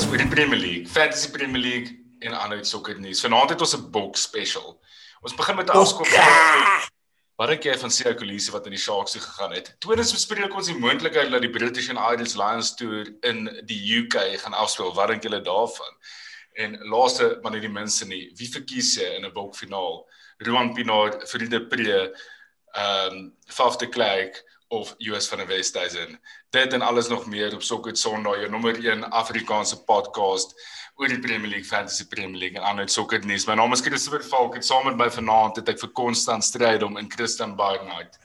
podcast oor die Premier League, Fantasy Premier League en ander sokker nuus. Vanaand het ons 'n box special. Ons begin met 'n afskop. Wat dink jy van Sia Kolisi wat in die Sharks toe gegaan het? Tweedens bespreek ons die moontlikheid dat die British and Irish Lions toer in die UK gaan afspeel. Wat dink julle daarvan? En laaste maar nie die minste nie, wie verkies jy in 'n boksfinaal? Roan Pinaar, Friede Pre, ehm um, Faf de Klerk of US van die Westhuizen. Dit en alles nog meer op Sokker Sondag, jou nommer 1 Afrikaanse podcast oor die Premier League, Fantasy Premier League en ander sokker nuus. My naam is Christopher Falk. Ek saam met my vanaand het ek vir konstant stryd om in Christian Barnard.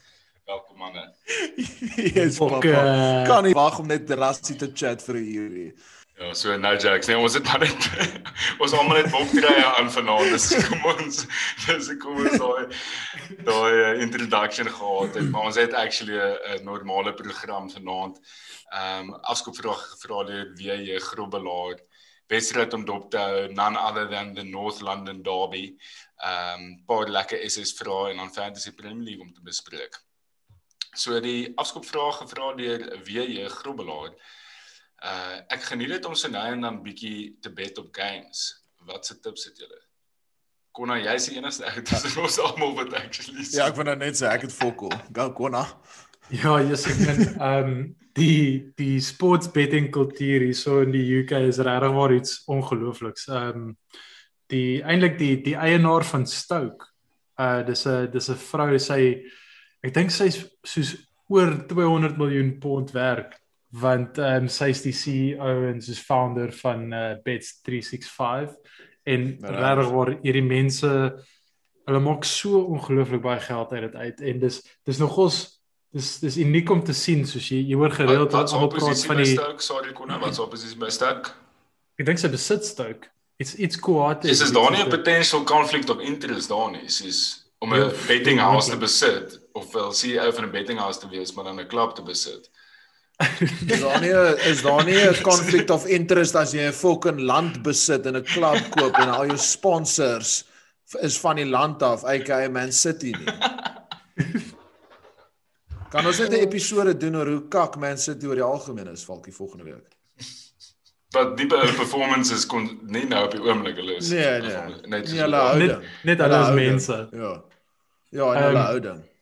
Welkom manne. Yes, okay. Kan nie wag om net rassie te chat vir 'n uur. Ja, so nou Jacks, nee, ons het maar net ons almal net bokdrye aan vanaand. Dis kom ons dis kom ons daai daai uh, introduction gehad het, maar ons het actually 'n normale program vanaand. Ehm um, afskopvraag gevra deur WJ Grobbelaar. Wedstryd om dop te hou, none other than the North London Derby. Ehm um, paar lekker SS vrae en dan Fantasy Premier League om te bespreek. So die afskopvraag gevra deur WJ Grobbelaar. Uh ek geniet dit om so nou en dan bietjie te bet op games. Wat se tips het julle? Konna, jy's die enigste ou tussen ons almal wat actually Ja, ek wil nou net sê ek het fokol. Go Konna. Ja, jy's ek net ehm um, die die sports betting kultuur hier so in die UK is regtig waar iets ongeloofliks. Ehm um, die eintlik die die eienaar van Stoke. Uh dis 'n dis 'n vrou sy ek dink sy's soos oor 200 miljoen pond werk want ehm um, sy is die CEO en sy's founder van uh, Bet365 en regtig waar hierdie mense hulle maak so ongelooflik baie geld uit dit uit en dis dis nogals dis dis uniek om te sien soos jy jy hoor gereeld dat almal praat van die Stoke sorry kon wat sou presies by Stoke? Ek dink sy besit Stoke. It's it's quite Is is daar nie 'n potential conflict of interest daar nie? Is om 'n ja, betting house te besit of wel CEO van 'n betting house te wees maar dan 'n klub te besit is daar nie is daar nie 'n conflict of interest as jy 'n fucking land besit en 'n klub koop en al jou sponsors is van die land af, aka Man City nie. Kan ons net 'n episode doen oor hoe kak Man City oor die algemeen is valkie volgende week? Wat die performances kon nie nou op die oomblik hulle is. Nee, nee. Net nie hulle houding. Net, net hulle as mense. Ja. Ja, hulle um, houding. Maar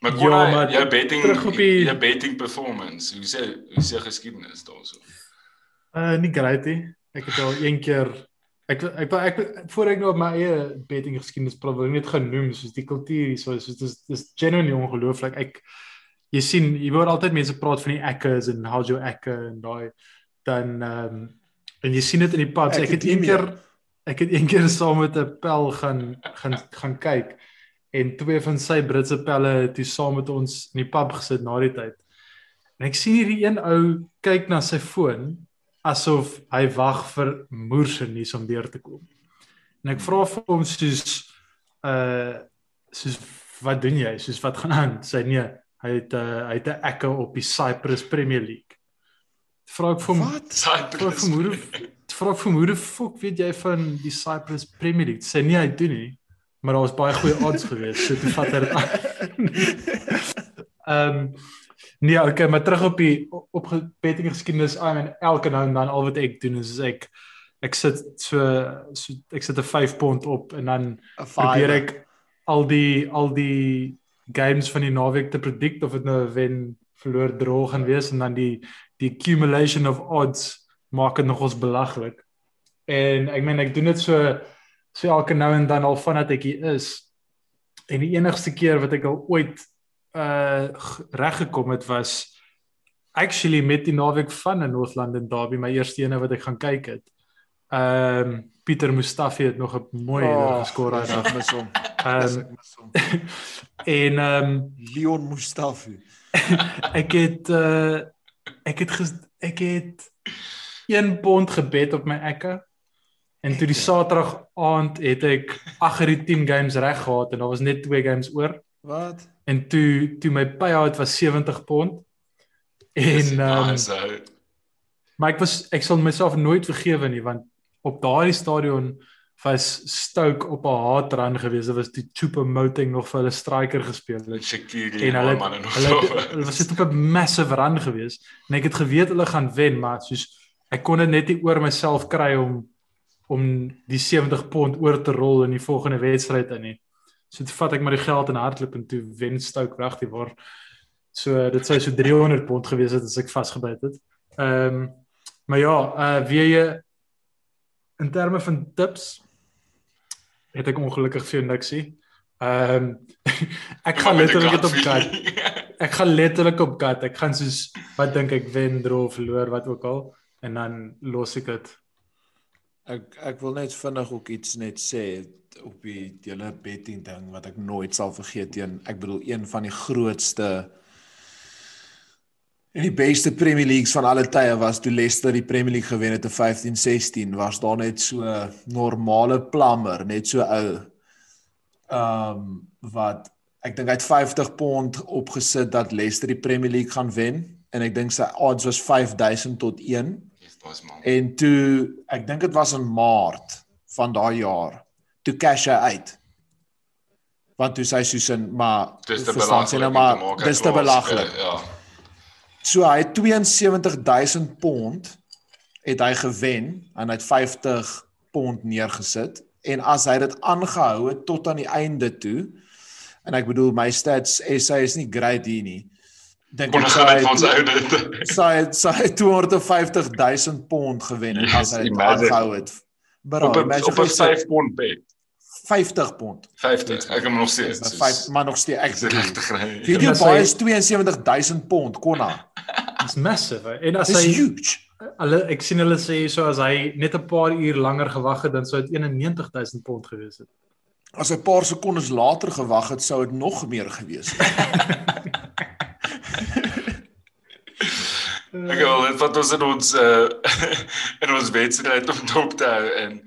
kon ja, maar jou betting die... jou betting performance, hoe sê hoe sê geskiedenis daarso? Uh nie great nie. Ek het al een keer ek ek ek, ek voor ek nou op my eie betting geskiedenis probeer net genoem soos die kultuur hier so soos dis dis genuinely ongelooflik. Ek jy sien jy hoor altyd mense praat van die eckers en how's your ecker en daai dan ehm um, en jy sien dit in die pubs. Ek, ek het een keer ek het een keer saam met 'n pel gaan gaan gaan kyk en twee van sy Britse pelle het toe saam met ons in die pub gesit na die tyd. En ek sien hierdie een ou kyk na sy foon asof hy wag vir moerse nuus om deur te kom. En ek vra vir hom soos uh soos wat doen jy? Soos wat gaan aan? Sy nee, hy het uh, hy het 'n ekke op die Cyprus Premier League. Vra ek vir hom wat? Cyprus. Vra ek vir moeder, fok weet jy van die Cyprus Premier League? Sy nee, hy doen nie maar daar was baie goeie odds geweest. So toe vat hy dit. Ehm nee, okay, maar terug op die op betting geskiedenis aan en elke nou en dan al wat ek doen is ek ek sit so, so ek sit 'n 5 pond op en dan probeer ek al die al die games van die naweek te predict of dit nou wen verloor droog gaan wees en dan die die accumulation of odds maak dit nogals belaglik. En ek meen ek doen dit so so elke nou en dan al vanat ek hier is en die enigste keer wat ek al ooit uh reg gekom het was actually met die naweek van in North London Derby my eerste ene wat ek gaan kyk het. Ehm um, Pieter Mustafi het nog 'n mooi oh, geskor daar af mis hom. Ehm en ehm um, Leon Mustafi. ek het uh ek het ges, ek het 1 pond gebet op my ekke En toe die Saterdag aand het ek agter die 10 games reg gehad en daar was net 2 games oor. Wat? En toe toe my payout was 70 pond. En ehm um, Maar ek was ek sal myself nooit vergewe nie want op daardie stadion was Stoke op 'n hard run gewees. Dit was die Chupa Moting nog vir hulle striker gespeel het. Shakiri en hulle hulle, hulle was dit op 'n massive run gewees. En ek het geweet hulle gaan wen, maar soos ek kon dit net nie oor myself kry om om die 70 pond oor te rol in die volgende wedstryd in nie. So toe vat ek maar die geld en hardloop en toe wen Stoke reg die waar. So dit sou so 300 pond gewees het as ek vasgebyt het. Ehm um, maar ja, uh wie jy in terme van tips het ek ongelukkig vir jou niksie. Ehm um, ek gaan letterlik dit op kat. Ek gaan letterlik op kat. Ek gaan soos wat dink ek wen, draw verloor wat ook al en dan los ek dit. Ek ek wil net vinnig ook iets net sê op die hele betting ding wat ek nooit sal vergeet teen ek bedoel een van die grootste en die beste Premier Leagues van alle tye was toe Leicester die Premier League gewen het in 15-16 was daar net so normale plammer net so ou ehm um, wat ek dink hy het 50 pond opgesit dat Leicester die Premier League gaan wen en ek dink sy odds was 5000 tot 1 was man. En toe ek dink dit was in Maart van daai jaar, toe cash hy uit. Want toe sy Susan, maar Dis te verstaan sy nou maar dis te belaglik. Ja. So hy het 72000 pond het hy gewen en hy het 50 pond neergesit en as hy dit aangehou het tot aan die einde toe en ek bedoel my stats SA is nie great hier nie. Dink Kon ek hy- van ons oude. sy het sy het 250 000 pond gewen en Yes, as hy dit aangehou het. Bro, Op imagine op 'n vir sy 5 pond bet. 50 pond. 50. Ek het hom nog steeds. Dis 5 maar nog steeds ek regtig ry. Weet jy sy- baie is 72000 pond konna? Dis massive. En as hy huge. hulle ek sien hulle sê so as hy net 'n paar uur langer gewag het dan sou dit 91000 pond gewees het. As hy 'n paar sekondes later gewag het, sou dit nog meer gewees het. Ek wil dit wat ons in ons uh in ons wedstryd om dop te hou en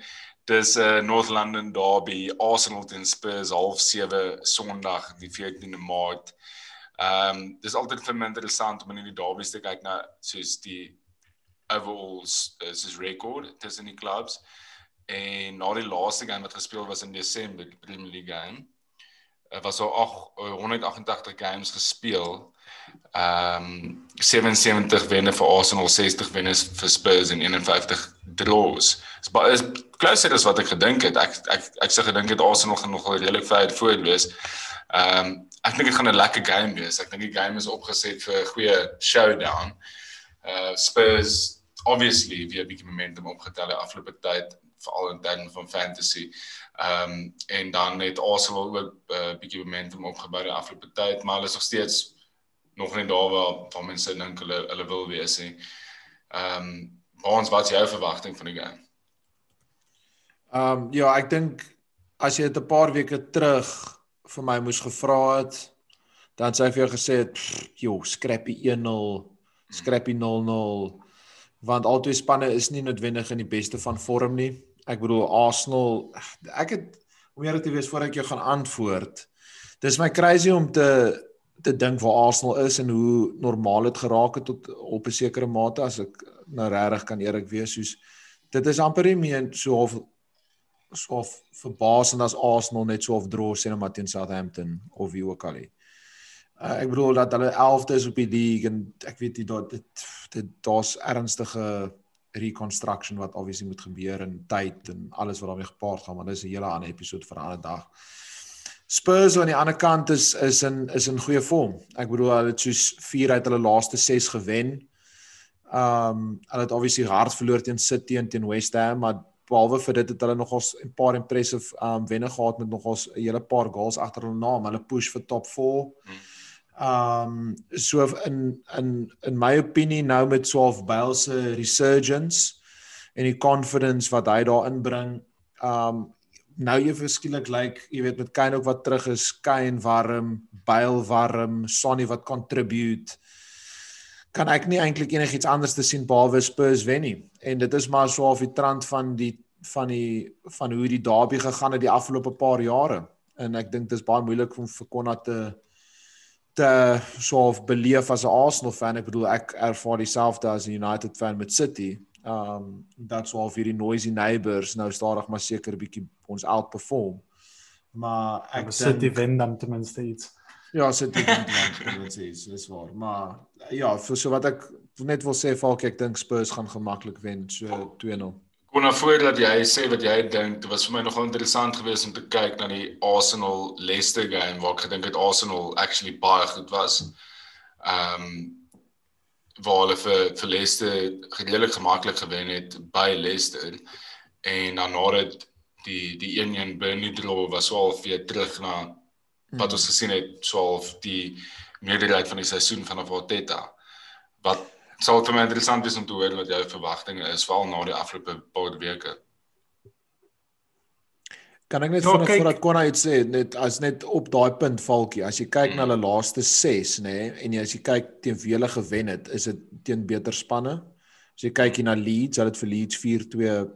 dis uh, North London derby Arsenal teen Spurs half 7 Sondag die 14de Maart. Ehm um, dis altyd vir my interessant om in die derbies te kyk na soos die overalls uh, soos record tussen die clubs en na die laaste game wat gespeel was in Desember die Premier League game uh, was daar ag 188 games gespeel Ehm um, 77 wenne vir Arsenal, 60 wenne vir Spurs en 51 draws. Dis baie is closer as wat ek gedink het. Ek ek ek sê gedink het Arsenal gaan nogal redelik ver voor wees. Ehm um, ek dink dit gaan 'n lekker game wees. Ek dink die game is opgeset vir 'n goeie showdown. Uh Spurs obviously weer 'n bietjie momentum opgetel die afgelope tyd veral in terme van fantasy. Ehm um, en dan het Arsenal ook 'n uh, bietjie momentum opgebou die afgelope tyd, maar hulle is nog steeds nog nie daar waar waar mense dink hulle hulle wil wees nie. Ehm um, Baans, wat is jou verwagting van die game? Ehm um, ja, ek dink as jy dit 'n paar weke terug vir my moes gevra het, dan sou ek vir jou gesê het, "Pff, "Jo, scrappy 1-0, scrappy 0-0." Want albei spanne is nie noodwendig in die beste van vorm nie. Ek bedoel Arsenal, ek het om eerlik te wees voor ek jou gaan antwoord. Dis my crazy om te te dink waar Arsenal is en hoe normaal dit geraak het tot op 'n sekere mate as ek nou regtig kan eerlik wees soos dit is amper nie meer so half so half verbasend as Arsenal net so of draw sien maar teen Southampton of wie ook al. nie. Uh, ek bedoel dat hulle 11de is op die league en ek weet nie dat dit dit daar's ernstige reconstruction wat obviously moet gebeur in tyd en alles wat daarmee gepaard gaan, maar dis 'n hele ander episode vir 'n ander dag. Spurs aan die ander kant is is in is in goeie vorm. Ek bedoel hulle het soos 4 uit hulle laaste 6 gewen. Um hulle het obviously hard verloor teen City en teen West Ham, maar behalwe vir dit het hulle nogals 'n paar impressive um wenne gehad met nogals 'n hele paar goals agter hulle naam. Hulle push vir top 4. Um so in in in my opinie nou met Swaff Bale se resurgence en die confidence wat hy daar inbring, um nou jy verskillik lyk, like, jy weet met Kane ook wat terug is, Kane warm, Bale warm, Sonny wat contribute. Kan ek nie eintlik enigiets anders te sien behalwe Spurs wen nie. En dit is maar so half die trant van die van die van hoe die derby gegaan het die afgelope paar jare. En ek dink dis baie moeilik om vir Konna te te so half beleef as 'n Arsenal fan. Ek bedoel ek ervaar dieselfde as 'n United fan met City. Um that's all vir die noisy neighbours nou stadig maar seker 'n bietjie ons outperform. Maar ek Ek City dink wen dan ten minste iets. Ja, sit dit in provinsies, dis waar. Maar ja, vir so wat ek net wil sê Falk, ek dink Spurs gaan gemaklik wen, so 2-0. Kon nou voordat jy sê wat jy dink, dit was vir my nogal interessant geweest om te kyk na die Arsenal Leicester game waar ek gedink het Arsenal actually baie goed was. Ehm um, waar hulle vir vir Leicester redelik gemaklik gewen het by Leicester en dan nadat die die 1-1 Burnley draw was wel weer terug na wat ons gesien het swaalf die meerderheid van die seisoen van Arteta. Wat sal vir my interessant wees om te hoor wat jou verwagtinge is veral na die afgelope paar weke. Kan ek net Ja, vinnig voordat Konna iets sê, net as net op daai punt valkie, as jy kyk na Mm. hulle laaste 6, nê, nee, en jy as jy kyk teen wie hulle gewen het, is dit teen beter spanne. As jy kyk hier na Leeds, hulle het vir Leeds 4-2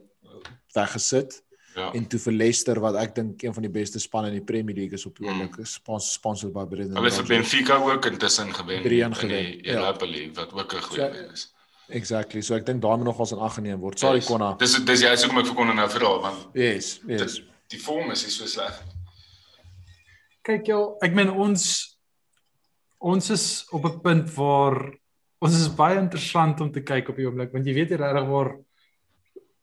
weggesit Ja. en toe vir Leicester wat ek dink een van die beste spanne in die Premier League is op die Mm. oomblik, is spons- sponsored by Brendan. Hulle het vir. Benfica ook intussen gewen 3-1 in die gewen, ja. Europa League wat ook 'n goeie So- wen is. Exactly. So ek dink daai moet nogals in ag geneem word. Sorry Yes. Konna. Dis dis jy kom ek vir Konna nou vra want Yes, yes. dit- die vorm is nie so sleg. Kyk jou, ek meen ons ons is op 'n punt waar ons is baie interessant om te kyk op die oomblik want jy weet nie regtig waar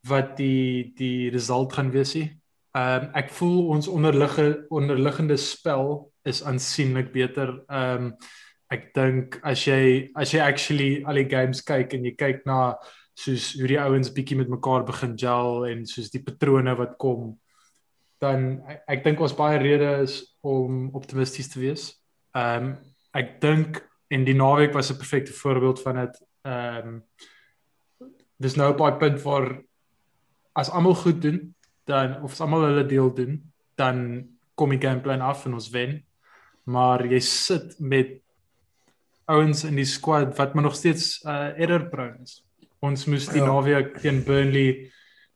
wat die die result gaan wees nie. Ehm um, ek voel ons onderliggende onderliggende spel is aansienlik beter. Ehm um, ek dink as jy as jy actually al die games kyk en jy kyk na soos hoe die ouens bietjie met mekaar begin gel en soos die patrone wat kom dan ek, ek dink ons baie redes is om optimisties te wees. Ehm um, ek dink en die naweek was 'n perfekte voorbeeld van dit. Ehm um, dis nou op daai punt waar as almal goed doen, dan of as almal hulle deel doen, dan kom die gameplan af en ons wen. Maar jy sit met ouens in die squad wat maar nog steeds uh error prone is. Ons moes die ja. naweek teen Burnley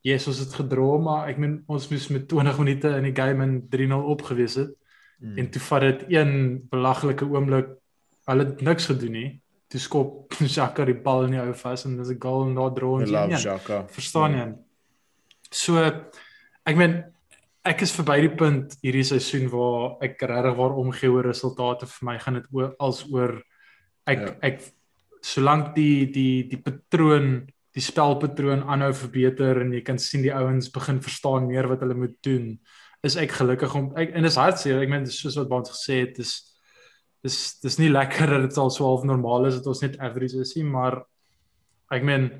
Yes, ons het gedroom, maar ek meen ons moes met 20 minute in die game in 3-0 opgewees het Mm. en toe vat dit een belaglike oomblik hulle het niks gedoen nie. Toe skop Xhaka die bal in die ou vas en dis 'n goal en daar draw I ons. Xhaka. Verstaan jy? So ek meen ek is verby die punt hierdie seisoen waar ek regtig waar omgee oor resultate vir my gaan dit oor als oor ek ja. ek solank die die die patroon die spelpatroon aanhou verbeter en jy kan sien die ouens begin verstaan meer wat hulle moet doen is ek gelukkig om ek en dis hartseer ek meen soos wat Bond gesê het dis dis dis nie lekker dat dit al so half normaal is dat ons net average is nie maar ek meen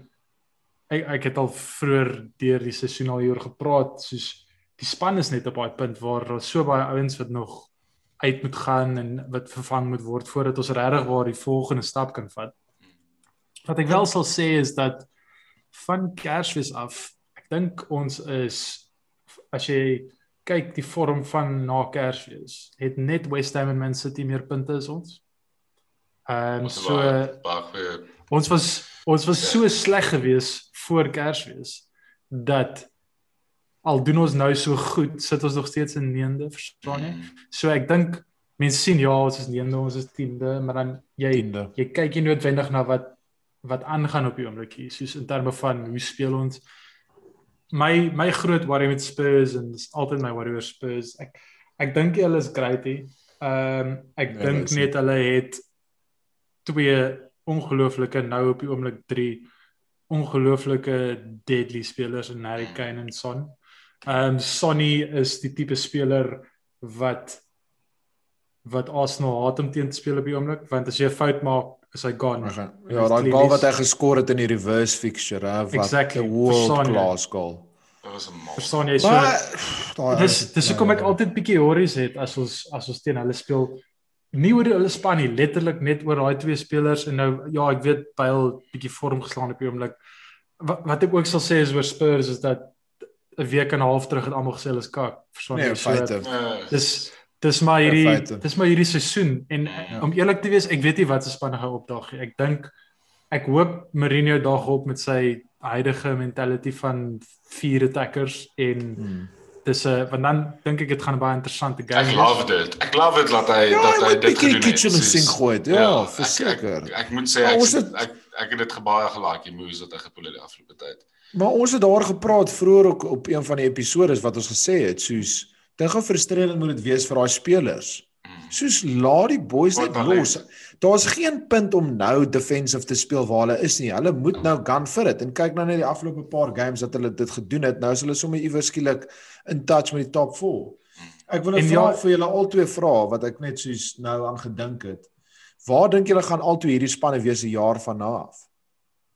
ek ek het al vroeër deur die seisoen al hieroor gepraat soos die span is net op daai punt waar daar so baie ouens wat nog uit moet gaan en wat vervang moet word voordat ons regtig waar die volgende stap kan vat. Wat ek wel sal sê is dat van Kersfees af, ek dink ons is as jy kyk die vorm van na Kersfees, het net West Ham en Man City meer punte as ons. Ehm um, Ons so baie ons was ons was Ja. so sleg geweest voor Kersfees dat al doen ons nou so goed, sit ons nog steeds in 9de, verstaan jy? Mm. So ek dink mense sien ja, ons is 9de, ons is 10de, maar dan jy Tiende. jy kyk nie noodwendig na wat wat aangaan op die oomblik hier, soos in terme van hoe speel ons. My my groot worry met Spurs en dis altyd my worry oor Spurs. Ek ek dink hulle is great hier. Ehm um, ek Nee, dink net hulle het twee ongelooflike nou op die oomblik 3 ongelooflike deadly spelers in Harry Kane en Son. Ehm um, Sonny is die tipe speler wat wat Arsenal haat om teen te speel op die oomblik want as jy 'n fout maak is hy gone. Okay. Ja, daai goal wat hy geskor het in die reverse fixture, hè, wat Exactly, 'n world verstaan jy? class goal. Dit was 'n mal. Verstaan jy so? Maar Dis dis hoekom ek ja. altyd bietjie horries het as ons as ons teen hulle speel. Nie oor hulle span nie, letterlik net oor daai twee spelers en nou ja, ek weet Bale bietjie vorm geslaan op die oomblik. Wat, wat ek ook sal sê is oor Spurs is dat 'n week en 'n half terug het almal gesê hulle is kak. Verstaan Nee, jy? So, feite. Ja. Dis dis maar Ja, hierdie dis maar hierdie seisoen en Ja. om eerlik te wees, ek weet nie wat se spanne gaan opdaag nie. Ek dink ek hoop Mourinho daag op met sy huidige mentality van vier attackers en Hmm. dis 'n uh, want dan dink ek dit gaan 'n baie interessante game Ek love dit. Ek love dit dat hy Ja, dat hy dit gedoen het. kitchen Soos- sink gooi. Ja, ek- verseker. Ek, ek moet sê ek ek, het- ek ek het dit gebaie gelaik die moves wat hy gepoel het die afgelope tyd. Maar ons het daar gepraat vroeër ook op een van die episode wat ons gesê het, soos dink hoe frustrerend moet dit wees vir daai spelers. Mm. Soos laat die boys net los. Daar's geen punt om nou defensive te speel waar hulle is nie. Hulle moet nou gun vir dit. En kyk nou net die afgelope paar games dat hulle dit gedoen het. Nou is hulle sommer iewers skielik in touch met die top 4. Ek wil 'n En vraag ja- vir julle albei vra wat ek net soos nou aan gedink het. Waar dink julle gaan albei hierdie spanne wees 'n jaar van nou af?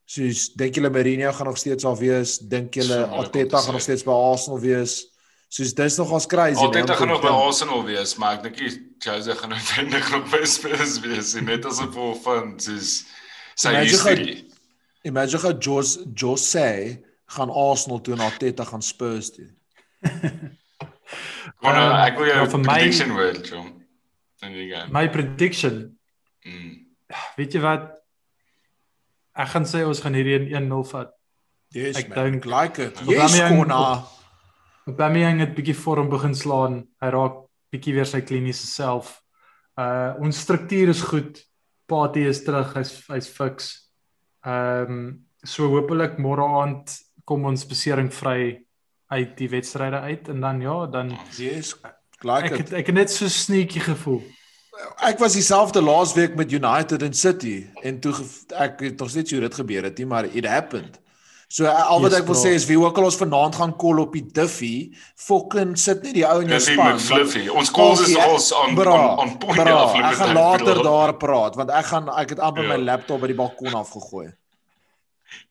Soos dink julle Mourinho gaan nog steeds daar wees? Dink julle Arteta gaan nog steeds by Arsenal wees? Soos dis nogals crazy. Altyd nee, om gaan nog by dink. Arsenal wees, maar ek dink nie Jose gaan uiteindelik nog by Spurs wees net as 'n gevolg van soos sy Imagine history. Imagine gou Jos Jose gaan Arsenal toe en Arteta gaan Spurs toe. Kom nou, Ehm, ek wil jou ja, vir my- prediction hoor, Jom. In die game. My prediction, Mm. weet jy wat? Ek gaan sê ons gaan hierdie in 1-0 vat. Yes, Ek dink- like it. Yes, Kona. Aubameyang het bietjie vorm begin slaan. Hy raak bietjie weer sy kliniese self. Uh ons struktuur is goed. Party is terug. Hy's hy's fiks. Ehm um, so hopelik môre aand kom ons besering vry uit die wedstryde uit en dan ja, dan Yes, like ek het, ek het net so sneaky gevoel. Ek was dieselfde laasweek met United en City en toe ek het nog steeds hoe dit gebeur het nie, maar it happened. So al wat Yes, ek wil sê is wie ook al ons vanaand gaan call op die Duffy, fucking sit net die ou in jou Dis span. met Fluffy. Ons calls is ons on, on point afloop Ek gaan later daar praat want ek gaan ek het amper Ja. my laptop by die balkon afgegooi.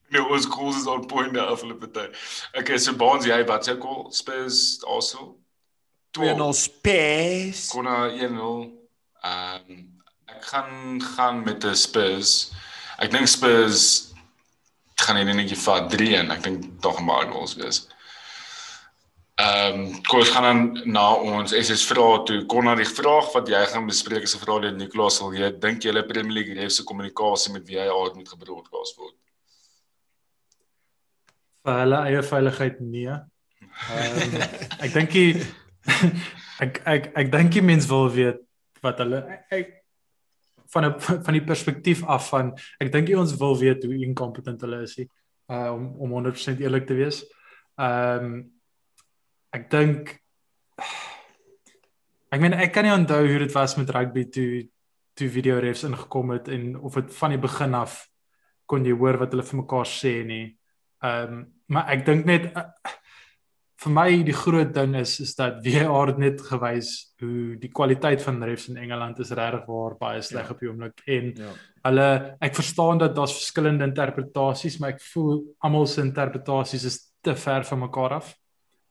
Nee, ons calls is on point afloop tyd. Okay, so Baans jy wat sê call Spurs Arsenal? 2-0 Spurs. Konna 1-0. Ehm ek gaan gaan met die Spurs. Ek dink Spurs gaan hierdie netjie vat 3-1. Ek dink tog 'n baie goals wees. Ehm um, kos gaan dan na ons SS vrae toe. Konna die vraag wat jy gaan bespreek is 'n vraag deur Nicolas sal jy dink julle Premier League ref se kommunikasie met VAR moet gebroadcast word? vir hulle eie veiligheid nee. Ehm ek dink die ek ek ek dink die mens wil weet wat hulle ek van 'n van die perspektief af van ek dink ons wil weet hoe incompetent hulle is nie uh, om om 100% eerlik te wees. Ehm ek dink ek meen ek kan nie onthou hoe dit was met rugby toe toe video refs ingekom het en of dit van die begin af kon jy hoor wat hulle vir mekaar sê nie. Ehm um, maar ek dink net uh, vir my die groot ding is is dat VAR het net gewys hoe die kwaliteit van refs in Engeland is regtig waar baie sleg Ja. op die oomblik en Ja. hulle ek verstaan dat daar's verskillende interpretasies maar ek voel almal se interpretasies is te ver van mekaar af.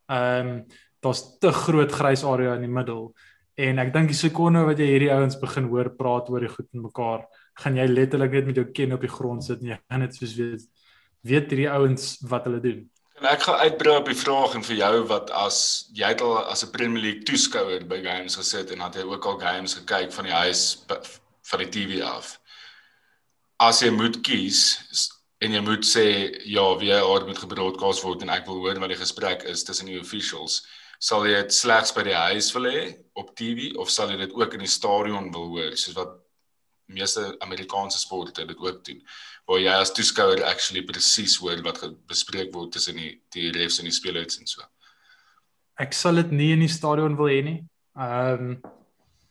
Ehm um, daar's te groot grys area in die middel en ek dink die sekonde wat jy hierdie ouens begin hoor praat oor die goed met mekaar, gaan jy letterlik net met jou ken op die grond sit en jy gaan net soos weet weet hierdie ouens wat hulle doen. En ek gaan uitbrei op die vraag en vir jou wat as jy al as 'n Premier League toeskouer by games gesit en het jy ook al games gekyk van die huis van die TV af. As jy moet kies en jy moet sê ja, VAR moet gebroadcast word en ek wil hoor wat die gesprek is tussen die officials, sal jy dit slegs by die huis wil hê op TV of sal jy dit ook in die stadion wil hoor soos wat meeste Amerikaanse sporte dit ook doen waar jy as toeskouer actually presies hoor wat bespreek word tussen die die refs en die spelers en so. Ek sal dit nie in die stadion wil hê nie. Ehm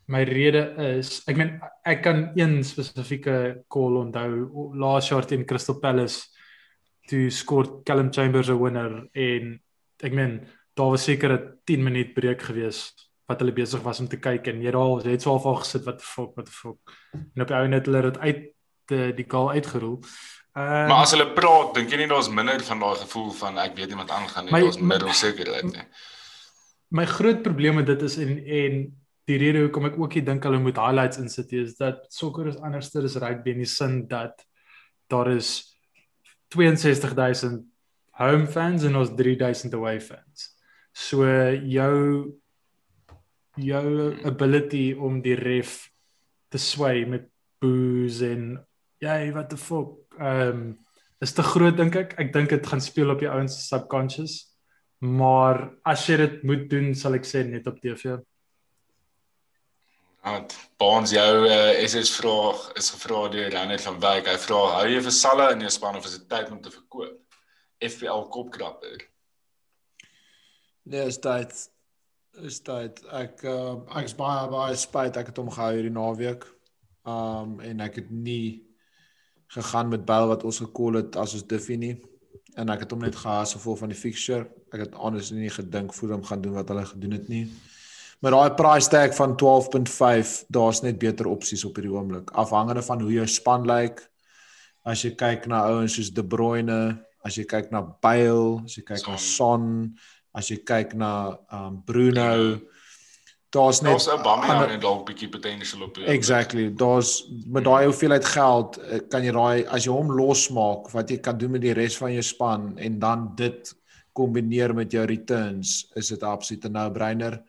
my rede is, ek meen ek kan een spesifieke call onthou laas jaar teen Crystal Palace toe skoor Callum Chambers 'n winner en ek meen daar was seker 'n 10 minuut breek gewees wat hulle besig was om te kyk en jy daar het so al gesit wat fuck wat fuck en op die ou net hulle dit uit die, die goal uitgerol. Ehm Maar as hulle praat, dink jy nie daar's minder van daai gevoel van ek weet nie wat aangaan nie, daar's minder onsekerheid nie. my groot probleem met dit is en en die rede hoekom ek ook nie dink hulle moet highlights insit is dat sokker is anderster as rugby in die sin dat daar is 62000 home fans en ons 3000 away fans. So jou jou ability om die ref te sway met boos en jy wat the fuck ehm um, is te groot dink ek. Ek dink dit gaan speel op die ouens subconscious. Maar as jy dit moet doen, sal ek sê net op TV. Want Baans jou uh, SS vraag is gevra deur Reinhard van Wyk. Hy vra hou jy vir Salle in jou span of is dit tyd om te verkoop? FPL kopkrapper. Nee, is tyd. Is dit ek uh, ek's baie baie spyt ek het hom gehou hierdie naweek. Um en ek het nie gegaan met Bell wat ons gekol het as ons Diffie nie en ek het hom net gehad so vol van die fixture. Ek het honestly nie gedink hom gaan doen wat hulle gedoen het nie. Maar daai price tag van 12.5, daar's net beter opsies op hierdie oomblik afhangende van hoe jou span lyk. As jy kyk na ouens soos De Bruyne, as jy kyk na Bale, as jy kyk Son. na Son, as jy kyk na um Bruno, daar's net daar's Aubameyang en dalk bietjie potential op. Exactly. Daar's met daai hoeveelheid geld eh, kan jy daai as jy hom losmaak wat jy kan doen met die res van jou span en dan dit kombineer met jou returns, is dit absoluut 'n no-brainer.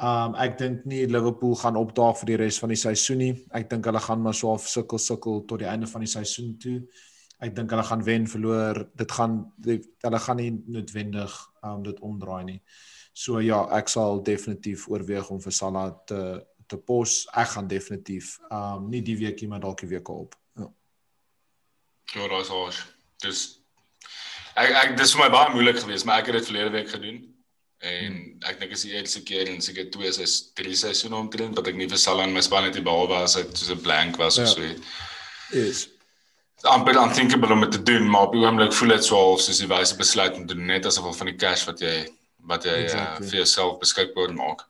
Um ek dink nie Liverpool gaan opdaag vir die res van die seisoen nie. Ek dink hulle gaan maar so af sukkel sukkel tot die einde van die seisoen toe. Ek dink hulle gaan wen verloor. Dit gaan hulle gaan nie noodwendig um dit omdraai nie. So ja, ek sal definitief oorweeg om vir Salah te te pos. Ek gaan definitief um nie die weekie maar dalk die week op. Ja. Ja, dit is dis ek ek dis vir my baie moeilik geweest, maar ek het dit verlede week gedoen. En ek dink is die eerste keer in seker 2 is 3 seisoene omtrent wat ek nie vir Salah in my span het die bal was uit so 'n blank was ja. of so iets. Is amper unthinkable om dit te doen, maar op die oomblik voel dit so half soos die wyse besluit om te doen net asof van die cash wat jy wat jy exactly. uh, vir jouself beskikbaar maak.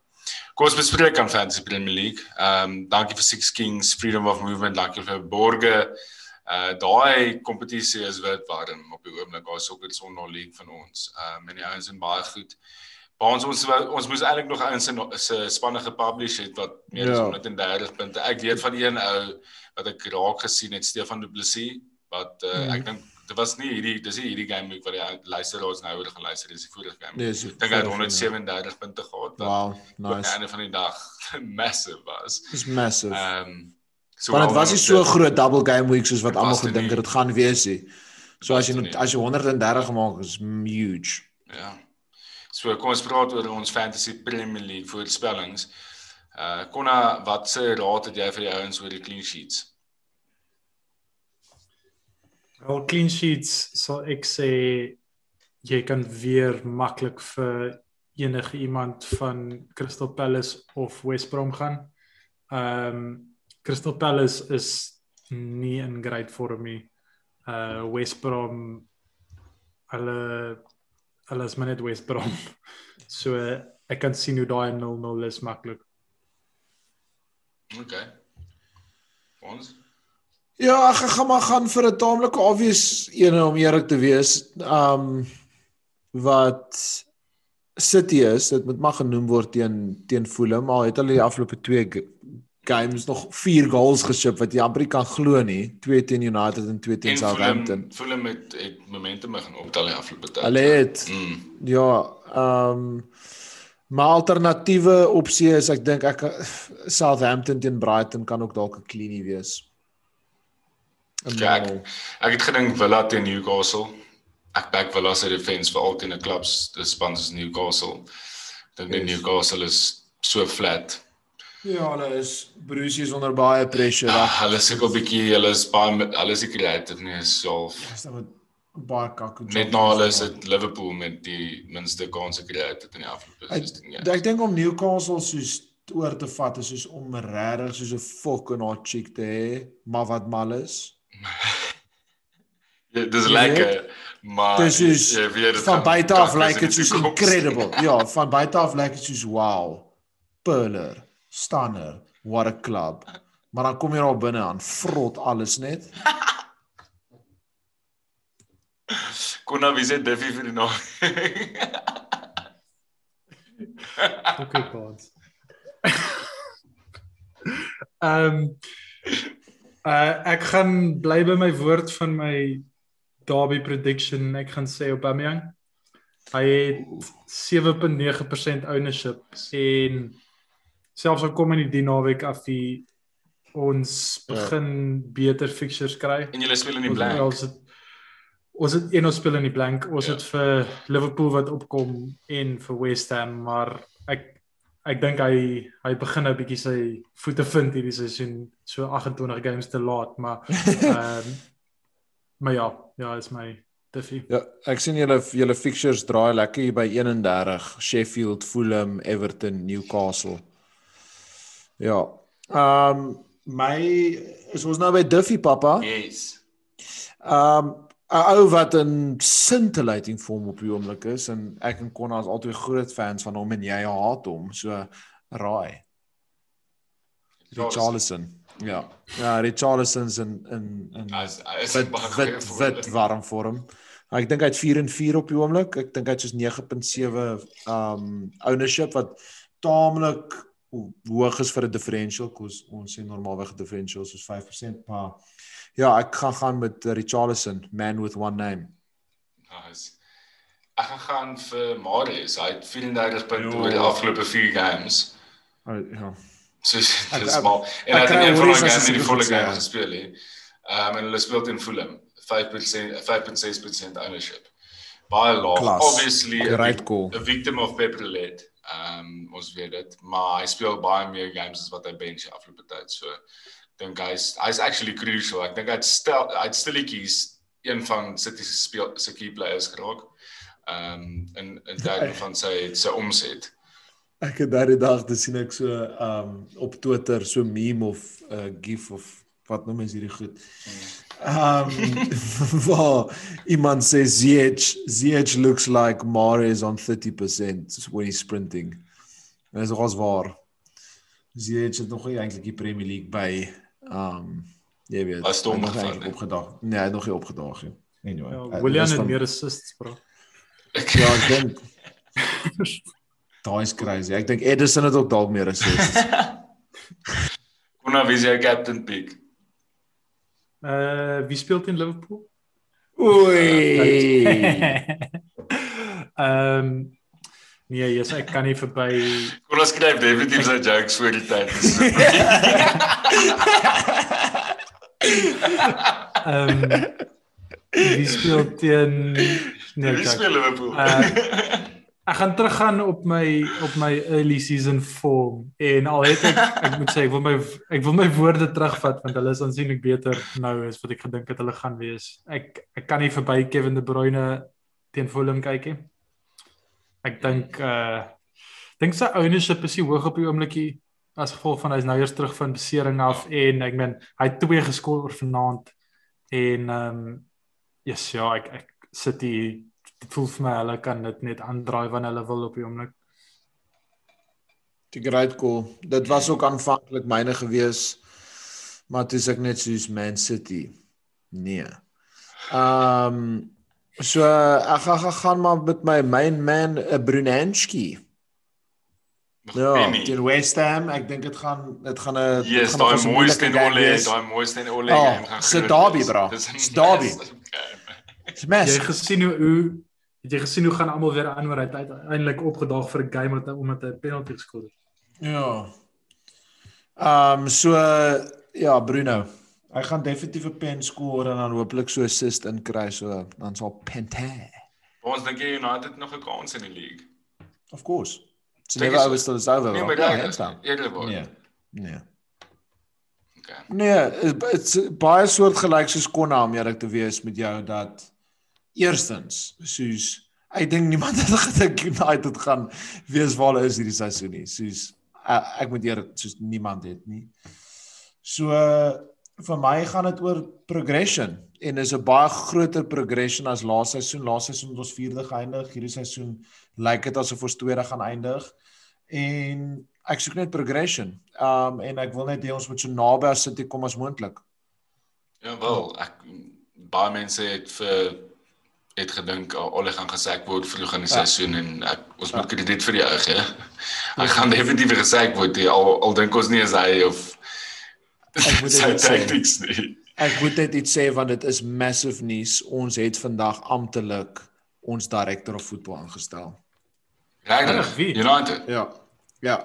Kom ons bespreek aan Fantasy Premier League. Ehm um, dankie vir Six Kings Freedom of Movement, dankie vir Borge. Uh daai kompetisie is wat waarin op die oomblik daar sokker sonder league van ons. Ehm um, en die ouens is baie goed. Ons ons ons moes eintlik nog ouens se se spanne gepublish het wat meer as ja. 130 punte. Ek weet van een ou wat ek raak gesien het Stefan Du Plessis wat uh, mm. ek dink dit was nie hierdie dis nie hierdie game week wat die luisteraars nou oor geluister het dis die vorige game. Nee, ek dink hy het 137 punte gehad. Wow, nice. Aan die einde van die dag massive was. Dis massive. Ehm um, so Want dit was nie so groot double game week soos wat almal gedink het dit gaan wees nie. So as jy as jy 130 gemaak is huge. Ja. So kom ons praat oor ons fantasy Premier League voorspellings. Uh Konna, wat se raad het jy vir die ouens oor die clean sheets? Al clean sheets so ek sê jy kan weer maklik vir enige iemand van Crystal Palace of West Brom gaan. Ehm um, Crystal Palace is nie in great vorm nie. Uh West Brom hulle hulle is maar net West Brom. So ek kan sien hoe daai 0-0 is maklik. OK. Ons Ja, ek gaan maar gaan vir 'n taamlike obvious een om eerlik te wees. Um wat City is, dit moet maar genoem word teen teen Fulham, maar het hulle die afgelope 2 games nog 4 goals geskep wat jy amper kan glo nie. 2 teen United en 2 teen Southampton. Fulham het het momentum gaan optel die afgelope tyd. Hulle het mm. ja, ehm um, maar alternatiewe opsie is ek dink ek Southampton teen Brighton kan ook dalk 'n cleanie wees. Ek ek het gedink Villa teen Newcastle. Ek back Villa se defense vir altyd 'n klubs, dis span is Newcastle. Dink yes. Newcastle is so flat. Ja, hulle is Bruce is onder baie pressure. Ja, hulle sukkel 'n bietjie, hulle is baie hulle is creative nie self. Ja, dit is baie kakkie. Net nou hulle is dit Liverpool met die minste kans gekry het in die afgelope seisoen. Ja. Ek dink om Newcastle soos oor te vat is soos om regtig soos 'n fucking hot chick te hê, maar wat mal is. ja, dis lekker. Maar dis is ja, van buite af lyk like dit soos incredible. Ja, van buite af lyk like dit soos wow. Perler. Stanner, what a club. Maar dan kom jy daar binne aan, vrot alles net. Kon nou wie sê Duffy vir die nog. Okay, God. Ehm uh ek gaan bly by my woord van my Derby prediction. Ek gaan sê Aubameyang. Hy het 7.9% ownership en selfs al kom in die naweek af die ons ja. begin ja. beter fixtures kry. En julle speel in die blank. Ons het ons het een ons speel in die blank. Ons ja. het vir Liverpool wat opkom en vir West Ham, maar ek ek dink hy hy begin nou bietjie sy voete vind hierdie seisoen, so 28 games te laat, maar ehm um, maar ja, ja, is my Duffy. Ja, ek sien julle julle fixtures draai lekker hier by 31. Sheffield, Fulham, Everton, Newcastle. Ja. Ehm um, my is ons nou by Duffy pappa. Yes. Ehm um, 'n ou wat in scintillating vorm op die oomblik is en ek en Konna is altyd groot fans van hom en jy haat hom. So raai. Richarlison. Ja. Ja, Richarlison's in in in As as wit wit wit warm vir hom. Ek dink hy het 4 en 4 op die oomblik. Ek dink hy het soos 9.7 um ownership wat taamlik hoog is vir 'n differential kos ons sê normaalweg 'n differential soos 5%, maar ja, ek gaan gaan met Richarlison, man with one name. Nice. Ek gaan gaan vir Marius. Hy het 34 punte oor die afgelope 4 games. Oh, ja. So dis maar en hy het in een van daai games nie die volle sê, game ja. gespeel nie. Ehm en hulle speel teen Fulham. 5% 5.6% ownership. Baie laag. Klas. Obviously 'n Great call. 'n victim of Pep Roulette. Ehm um, ons weet dit, maar hy speel baie meer games as wat hy bench afgelope tyd. So dink hy's hy's actually crucial. Ek dink hy't stel hy't stilletjies een van City se speel se key players geraak. Ehm um, in in terme van sy sy omset. Ek het daardie dag te sien ek so um op Twitter so meme of 'n uh, gif of wat noem mens hierdie goed. Um waar iemand sê ZH ZH looks like Mario on 30% when he's sprinting. En dis nogals waar. ZH het nog nie eintlik die Premier League by um jy weet. Was het nog omgevat, eintlik nee. opgedaag. Nee, hy het nog nie opgedaag nie. Anyway. Ja, uh, William het meer assists, bro. Ja, ek dink Daai is crazy. Ek dink Edison het ook dalk meer assists. Kom nou wie is jou captain pick? Uh wie speel teen Liverpool? Oei. Ehm nee, yes, ek kan nie verby Kom ons skryf definitief sy jokes voor die tyd. ehm wie speel teen nee, Wie speel Liverpool? Uh, Ek gaan teruggaan op my op my early season form en al het ek ek moet sê ek wil my ek wil my woorde terugvat want hulle is aansienlik beter nou as wat ek gedink het hulle gaan wees. Ek ek kan nie verby Kevin De Bruyne teen Fulham kyk nie. Ek dink uh dink sy ownership is nie hoog op die oomblikie as gevolg van hy's nou eers terug van besering af en ek meen hy het twee geskor vanaand en ehm um, yes ja ek ek sit hier dit voel vir my hulle kan dit net aandraai wanneer hulle wil op die oomblik. Die great goal. Dit was ook aanvanklik myne gewees. Maar toe is ek net soos Man City. Nee. Ehm um, so ek gaan gaan gaan maar met my main man uh, Brunanski. Ja, teen West Ham. Ek dink dit gaan dit gaan 'n Yes, daai 'n mooiste en Ole, daai mooiste en Ole Oh, game gaan. se groot derby, bro. Dis 'n Se derby. Dis mes. Jy gesien hoe hoe het jy gesien hoe gaan almal weer aan oor hy uiteindelik opgedaag vir 'n game wat omdat hy 'n penalty geskor het. Ja. Ehm um, so ja, Bruno. Hy gaan definitief 'n pen skoor en dan hopelik so assist in kry so dan sal Pente. Ons dink jy United nog 'n kans in die league. Of course. It's Dink never jy so? over till it's over. Nee, maar Ja, hands down. eerder word. Nee. Nee. Okay. Nee, dit's baie soortgelyk soos Konna om eerlik te wees met jou dat eerstens soos ek dink niemand het gedink United gaan wees waar hulle is hierdie seisoen nie. Soos uh, ek moet eerlik soos niemand het nie. So vir my gaan dit oor progression en is 'n baie groter progression as laaste seisoen. Laaste seisoen het ons 4de geëindig, hierdie seisoen lyk dit asof ons tweede gaan eindig. En ek soek net progression. Um en ek wil net hê ons moet so naby as City kom as moontlik. Ja wel, ek baie mense het vir het gedink oh, Ole gaan gesek word vroeg in die Ja. seisoen en ek ons moet krediet vir die ou gee. Hy gaan definitief gesek word hier, al al dink ons nie is hy of Ek moet dit tactics nie. Ek moet net iets sê want dit is massive nuus. Ons het vandag amptelik ons director of voetbal aangestel. Regtig? Wie? United. Ja. Ja.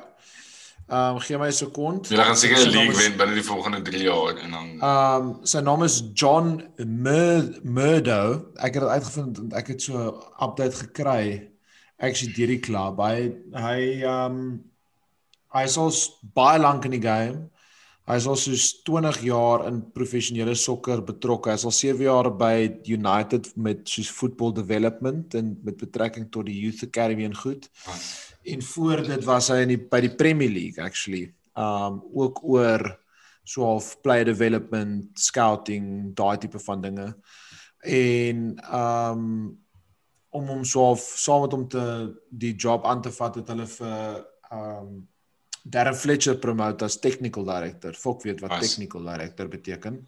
Um gee my 'n sekond. Julle gaan seker naam league wen binne die volgende 3 jaar en dan Um sy naam is John Mur Murdo. Ek het dit uitgevind want ek het so 'n update gekry actually deur die klub. Hy hy um hy is al baie lank in die game. Hy is al soos 20 jaar in professionele sokker betrokke. Hy is al 7 jaar by United met soos football development en met betrekking tot die youth academy en goed. En voor dit was hy in die by die Premier League actually. Um ook oor so half player development, scouting, daai tipe van dinge. En um om hom so half saam met hom te die job aan te vat het hulle vir um Darren Fletcher promote as technical director. Fok weet wat Nice. technical director beteken.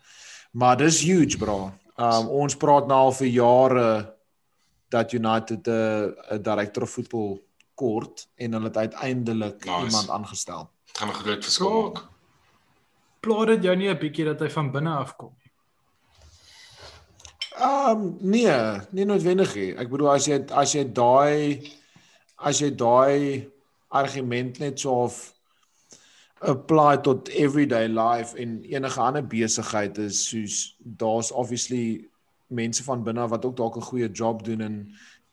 Maar dis huge bro. Um ons praat nou al vir jare dat United 'n 'n director of voetbal kort en hulle het uiteindelik Nice. iemand aangestel. Dit gaan 'n groot verskil So- maak. Plaat dit jou nie 'n bietjie dat hy van binne af kom nie. Um nee, nie noodwendig nie. Ek bedoel as jy as jy daai as jy daai argument net so of apply tot everyday life en enige ander besigheid is soos daar's obviously mense van binne wat ook dalk 'n goeie job doen en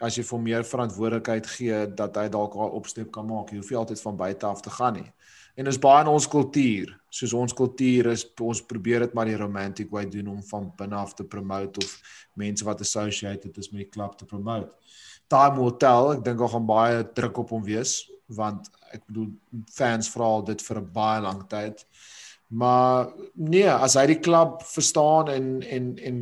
as jy vir meer verantwoordelikheid gee dat hy dalk daai opstap kan maak. Jy hoef nie altyd van buite af te gaan nie. En dis baie in ons kultuur. Soos ons kultuur is ons probeer dit maar die romantic way doen om van binne af te promote of mense wat associated is met die klub te promote. Time will tell. Ek dink daar gaan baie druk op hom wees want ek bedoel fans vra al dit vir 'n baie lang tyd. Maar nee, as hy die klub verstaan en en en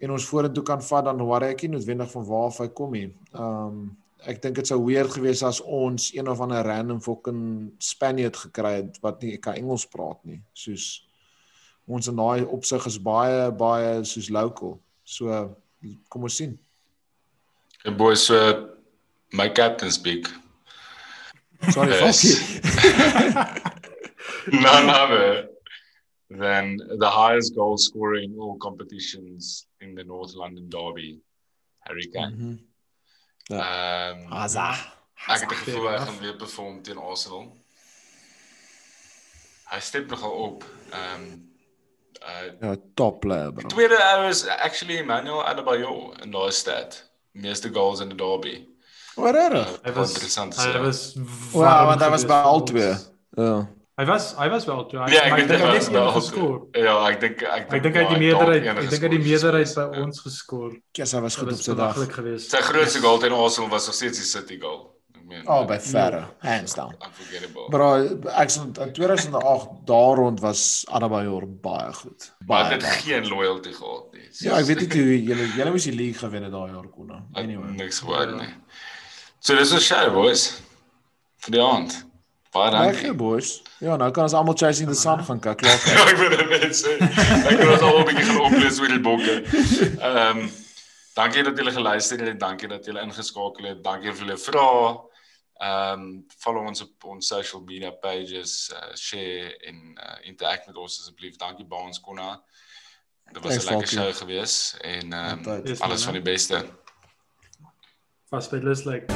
en ons vorentoe kan vat dan worry ek nie noodwendig van waar hy kom nie. Um ek dink dit sou weird gewees as ons een of ander random fucking Spaniard gekry het wat nie kan Engels praat nie. Soos ons in daai opsig is baie baie soos local. So kom ons sien. En boys, so my captain speak. Sorry, None other than the highest goal scorer in all competitions in the North London Derby, Harry Kane. Mhm. Ehm Asa. ek het gevoel hy gaan weer perform teen Arsenal. Hy stap nogal op. Ehm uh Ja, top player bro. tweede ou is actually Emmanuel Adebayor in daai stat. Meeste goals in die derby. Wat reg? Hy was interessant te hy sê. was Wow, want hy was by al twee. Ja. Hy was hy was wel toe. Hy, Ja, ek maar dink hy het wel geskoor. Ja, ek dink ek Ek dink hy het die ja, meerderheid ek dink hy die meerderheid by Ja. ons geskoor. Kies hy was goed op sy dag. Sy grootste goal teen Arsenal was nog steeds die City goal. Ek meen. Oh, by verre, hands down. Unforgettable. Bro, ek sê in 2008 daar rond was Adebayor baie goed. maar Baie. dit baie. geen loyalty gehad nie. Ja, ek weet nie hoe julle julle moes die league gewen het daai jaar kon. Anyway. niks gehoor nie. So dis 'n show boys. Vir die aand. Baie Dankie dankie. boys. Ja, nou kan ons almal chasing the sun gaan kyk. Klaar. Ja, ek wil net sê. Ek wil ons al 'n bietjie gaan oplees oor die bokke. Ehm dankie dat julle geluister het. Dankie dat julle ingeskakel het. Dankie vir julle vrae. Ehm um, follow ons op ons social media pages, uh, share en uh, interact met ons asseblief. Dankie Baans Konna. Dit was 'n lekker show geweest en ehm um, alles man, van die beste. Vas by Lus like